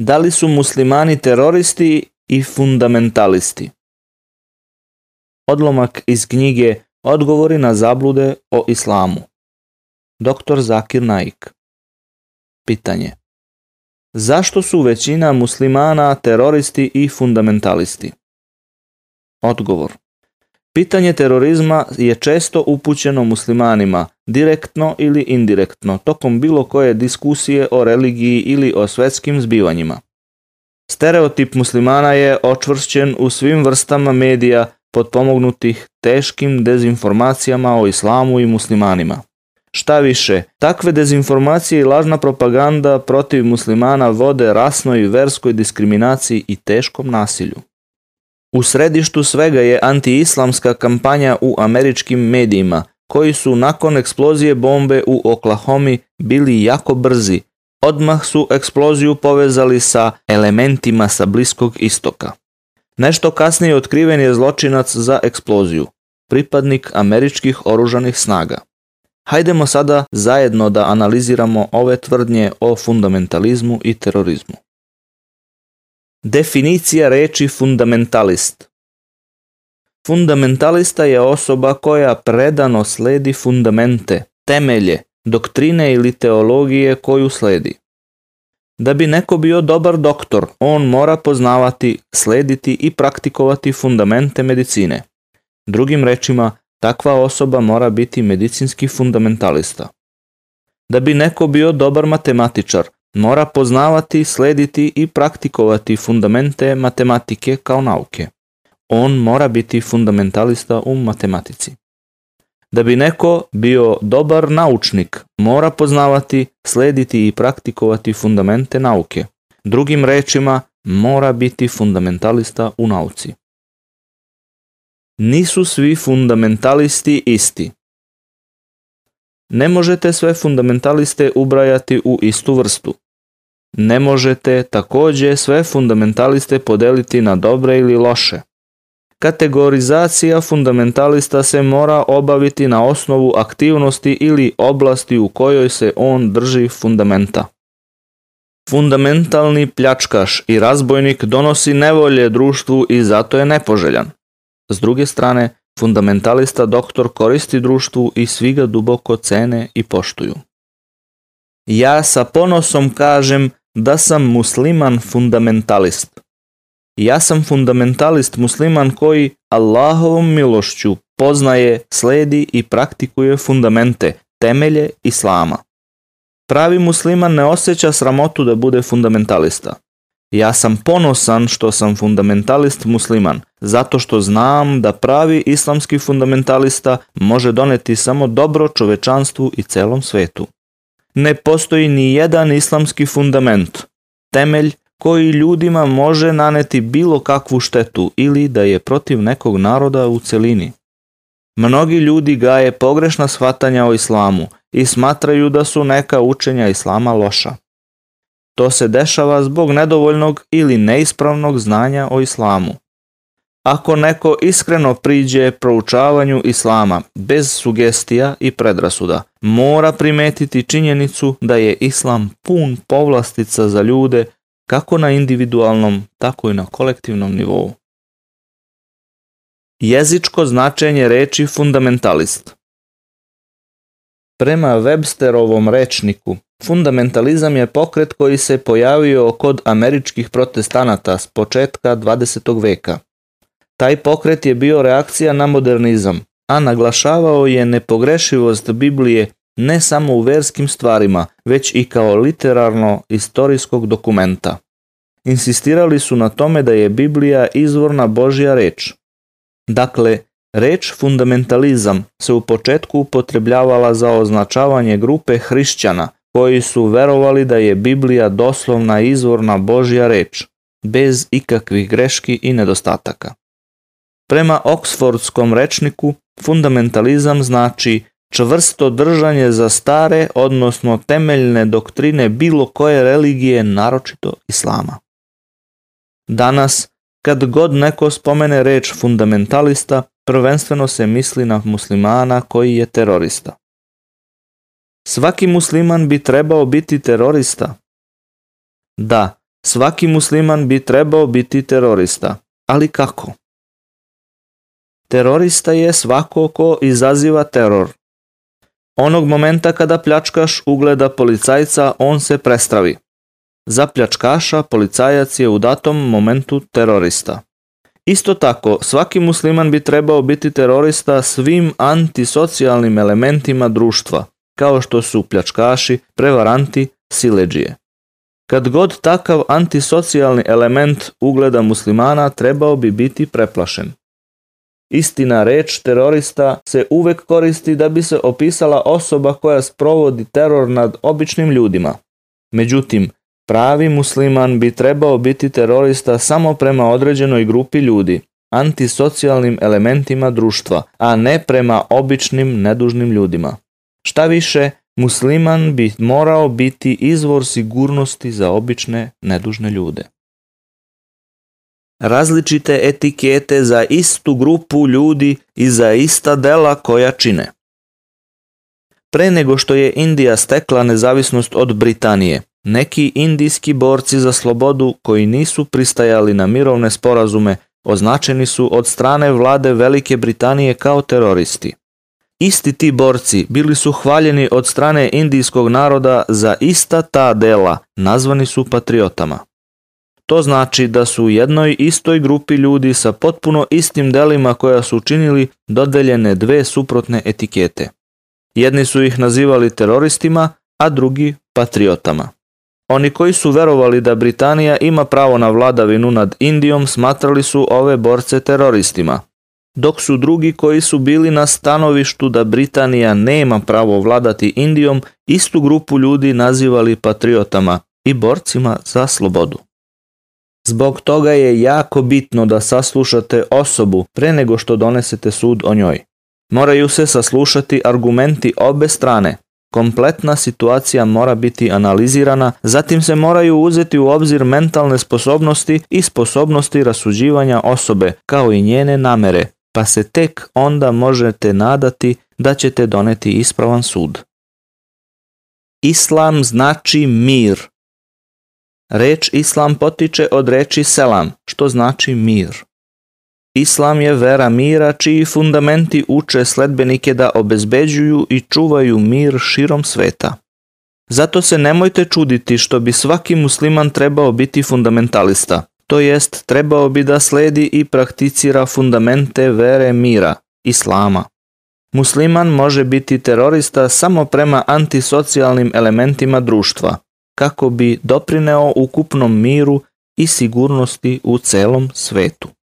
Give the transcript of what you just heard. Da li su muslimani teroristi i fundamentalisti? Odlomak iz knjige Odgovori na zablude o islamu. Dr. Zakir Naik. Pitanje. Zašto su većina muslimana teroristi i fundamentalisti? Odgovor. Pitanje terorizma je često upućeno muslimanima, direktno ili indirektno, tokom bilo koje diskusije o religiji ili o svetskim zbivanjima. Stereotip muslimana je očvršćen u svim vrstama medija potpomognutih teškim dezinformacijama o islamu i muslimanima. Šta više, takve dezinformacije i lažna propaganda protiv muslimana vode rasnoj i verskoj diskriminaciji i teškom nasilju. U središtu svega je antiislamska kampanja u američkim medijima, koji su nakon eksplozije bombe u Oklahomi bili jako brzi. Odmah su eksploziju povezali sa elementima sa Bliskog istoka. Nešto kasnije otkriven je zločinac za eksploziju, pripadnik američkih oružanih snaga. Hajdemo sada zajedno da analiziramo ove tvrdnje o fundamentalizmu i terorizmu. Definicija reči fundamentalist Fundamentalista je osoba koja predano sledi fundamente, temelje, doktrine ili teologije koju sledi. Da bi neko bio dobar doktor, on mora poznavati, slediti i praktikovati fundamente medicine. Drugim rečima, takva osoba mora biti medicinski fundamentalista. Da bi neko bio dobar matematičar, mora poznavati, slediti i praktikovati fundamente matematike kao nauke. On mora biti fundamentalista u matematici. Da bi neko bio dobar naučnik, mora poznavati, slediti i praktikovati fundamente nauke. Drugim rečima, mora biti fundamentalista u nauci. Nisu svi fundamentalisti isti. Ne možete sve fundamentaliste ubrajati u istu vrstu. Ne možete također sve fundamentaliste podeliti na dobre ili loše. Kategorizacija fundamentalista se mora obaviti na osnovu aktivnosti ili oblasti u kojoj se on drži fundamenta. Fundamentalni pljačkaš i razbojnik donosi nevolje društvu i zato je nepoželjan. S druge strane, Fundamentalista doktor koristi društvu i svi ga duboko cene i poštuju. Ja sa ponosom kažem da sam musliman fundamentalist. Ja sam fundamentalist musliman koji Allahovom milošću poznaje, sledi i praktikuje fundamente, temelje islama. Pravi musliman ne osjeća sramotu da bude fundamentalista. Ja sam ponosan što sam fundamentalist musliman, zato što znam da pravi islamski fundamentalista može doneti samo dobro čovečanstvu i celom svetu. Ne postoji ni jedan islamski fundament, temelj koji ljudima može naneti bilo kakvu štetu ili da je protiv nekog naroda u celini. Mnogi ljudi gaje pogrešna shvatanja o islamu i smatraju da su neka učenja islama loša. To se dešava zbog nedovoljnog ili neispravnog znanja o islamu. Ako neko iskreno priđe proučavanju islama bez sugestija i predrasuda, mora primetiti činjenicu da je islam pun povlastica za ljude kako na individualnom, tako i na kolektivnom nivou. Jezičko značenje reči fundamentalist Prema Websterovom rečniku, Fundamentalizam je pokret koji se pojavio kod američkih protestanata s početka 20. veka. Taj pokret je bio reakcija na modernizam, a naglašavao je nepogrešivost Biblije ne samo u verskim stvarima, već i kao literarno-istorijskog dokumenta. Insistirali su na tome da je Biblija izvorna Božja reč. Dakle, reč fundamentalizam se u početku upotrebljavala za označavanje grupe hrišćana – koji su verovali da je Biblija doslovna izvorna Božja reč, bez ikakvih greški i nedostataka. Prema oksfordskom rečniku, fundamentalizam znači čvrsto držanje za stare, odnosno temeljne doktrine bilo koje religije, naročito islama. Danas, kad god neko spomene reč fundamentalista, prvenstveno se misli na muslimana koji je terorista. Svaki musliman bi trebao biti terorista. Da, svaki musliman bi trebao biti terorista. Ali kako? Terorista je svako ko izaziva teror. Onog momenta kada pljačkaš ugleda policajca, on se prestravi. Za pljačkaša policajac je u datom momentu terorista. Isto tako, svaki musliman bi trebao biti terorista svim antisocijalnim elementima društva, kao što su pljačkaši, prevaranti, sileđije. Kad god takav antisocijalni element ugleda muslimana trebao bi biti preplašen. Istina reč terorista se uvek koristi da bi se opisala osoba koja sprovodi teror nad običnim ljudima. Međutim, pravi musliman bi trebao biti terorista samo prema određenoj grupi ljudi, antisocijalnim elementima društva, a ne prema običnim nedužnim ljudima. Šta više, musliman bi morao biti izvor sigurnosti za obične nedužne ljude. Različite etikete za istu grupu ljudi i za ista dela koja čine. Pre nego što je Indija stekla nezavisnost od Britanije, neki indijski borci za slobodu koji nisu pristajali na mirovne sporazume označeni su od strane vlade Velike Britanije kao teroristi. Isti ti borci bili su hvaljeni od strane indijskog naroda za ista ta dela, nazvani su patriotama. To znači da su u jednoj istoj grupi ljudi sa potpuno istim delima koja su učinili dodeljene dve suprotne etikete. Jedni su ih nazivali teroristima, a drugi patriotama. Oni koji su verovali da Britanija ima pravo na vladavinu nad Indijom smatrali su ove borce teroristima, dok su drugi koji su bili na stanovištu da Britanija nema pravo vladati Indijom istu grupu ljudi nazivali patriotama i borcima za slobodu. Zbog toga je jako bitno da saslušate osobu pre nego što donesete sud o njoj. Moraju se saslušati argumenti obe strane. Kompletna situacija mora biti analizirana, zatim se moraju uzeti u obzir mentalne sposobnosti i sposobnosti rasuđivanja osobe, kao i njene namere, pa se tek onda možete nadati da ćete doneti ispravan sud. Islam znači mir. Reč islam potiče od reči selam, što znači mir. Islam je vera mira čiji fundamenti uče sledbenike da obezbeđuju i čuvaju mir širom sveta. Zato se nemojte čuditi što bi svaki musliman trebao biti fundamentalista to jest trebao bi da sledi i prakticira fundamente vere mira, islama. Musliman može biti terorista samo prema antisocijalnim elementima društva, kako bi doprineo ukupnom miru i sigurnosti u celom svetu.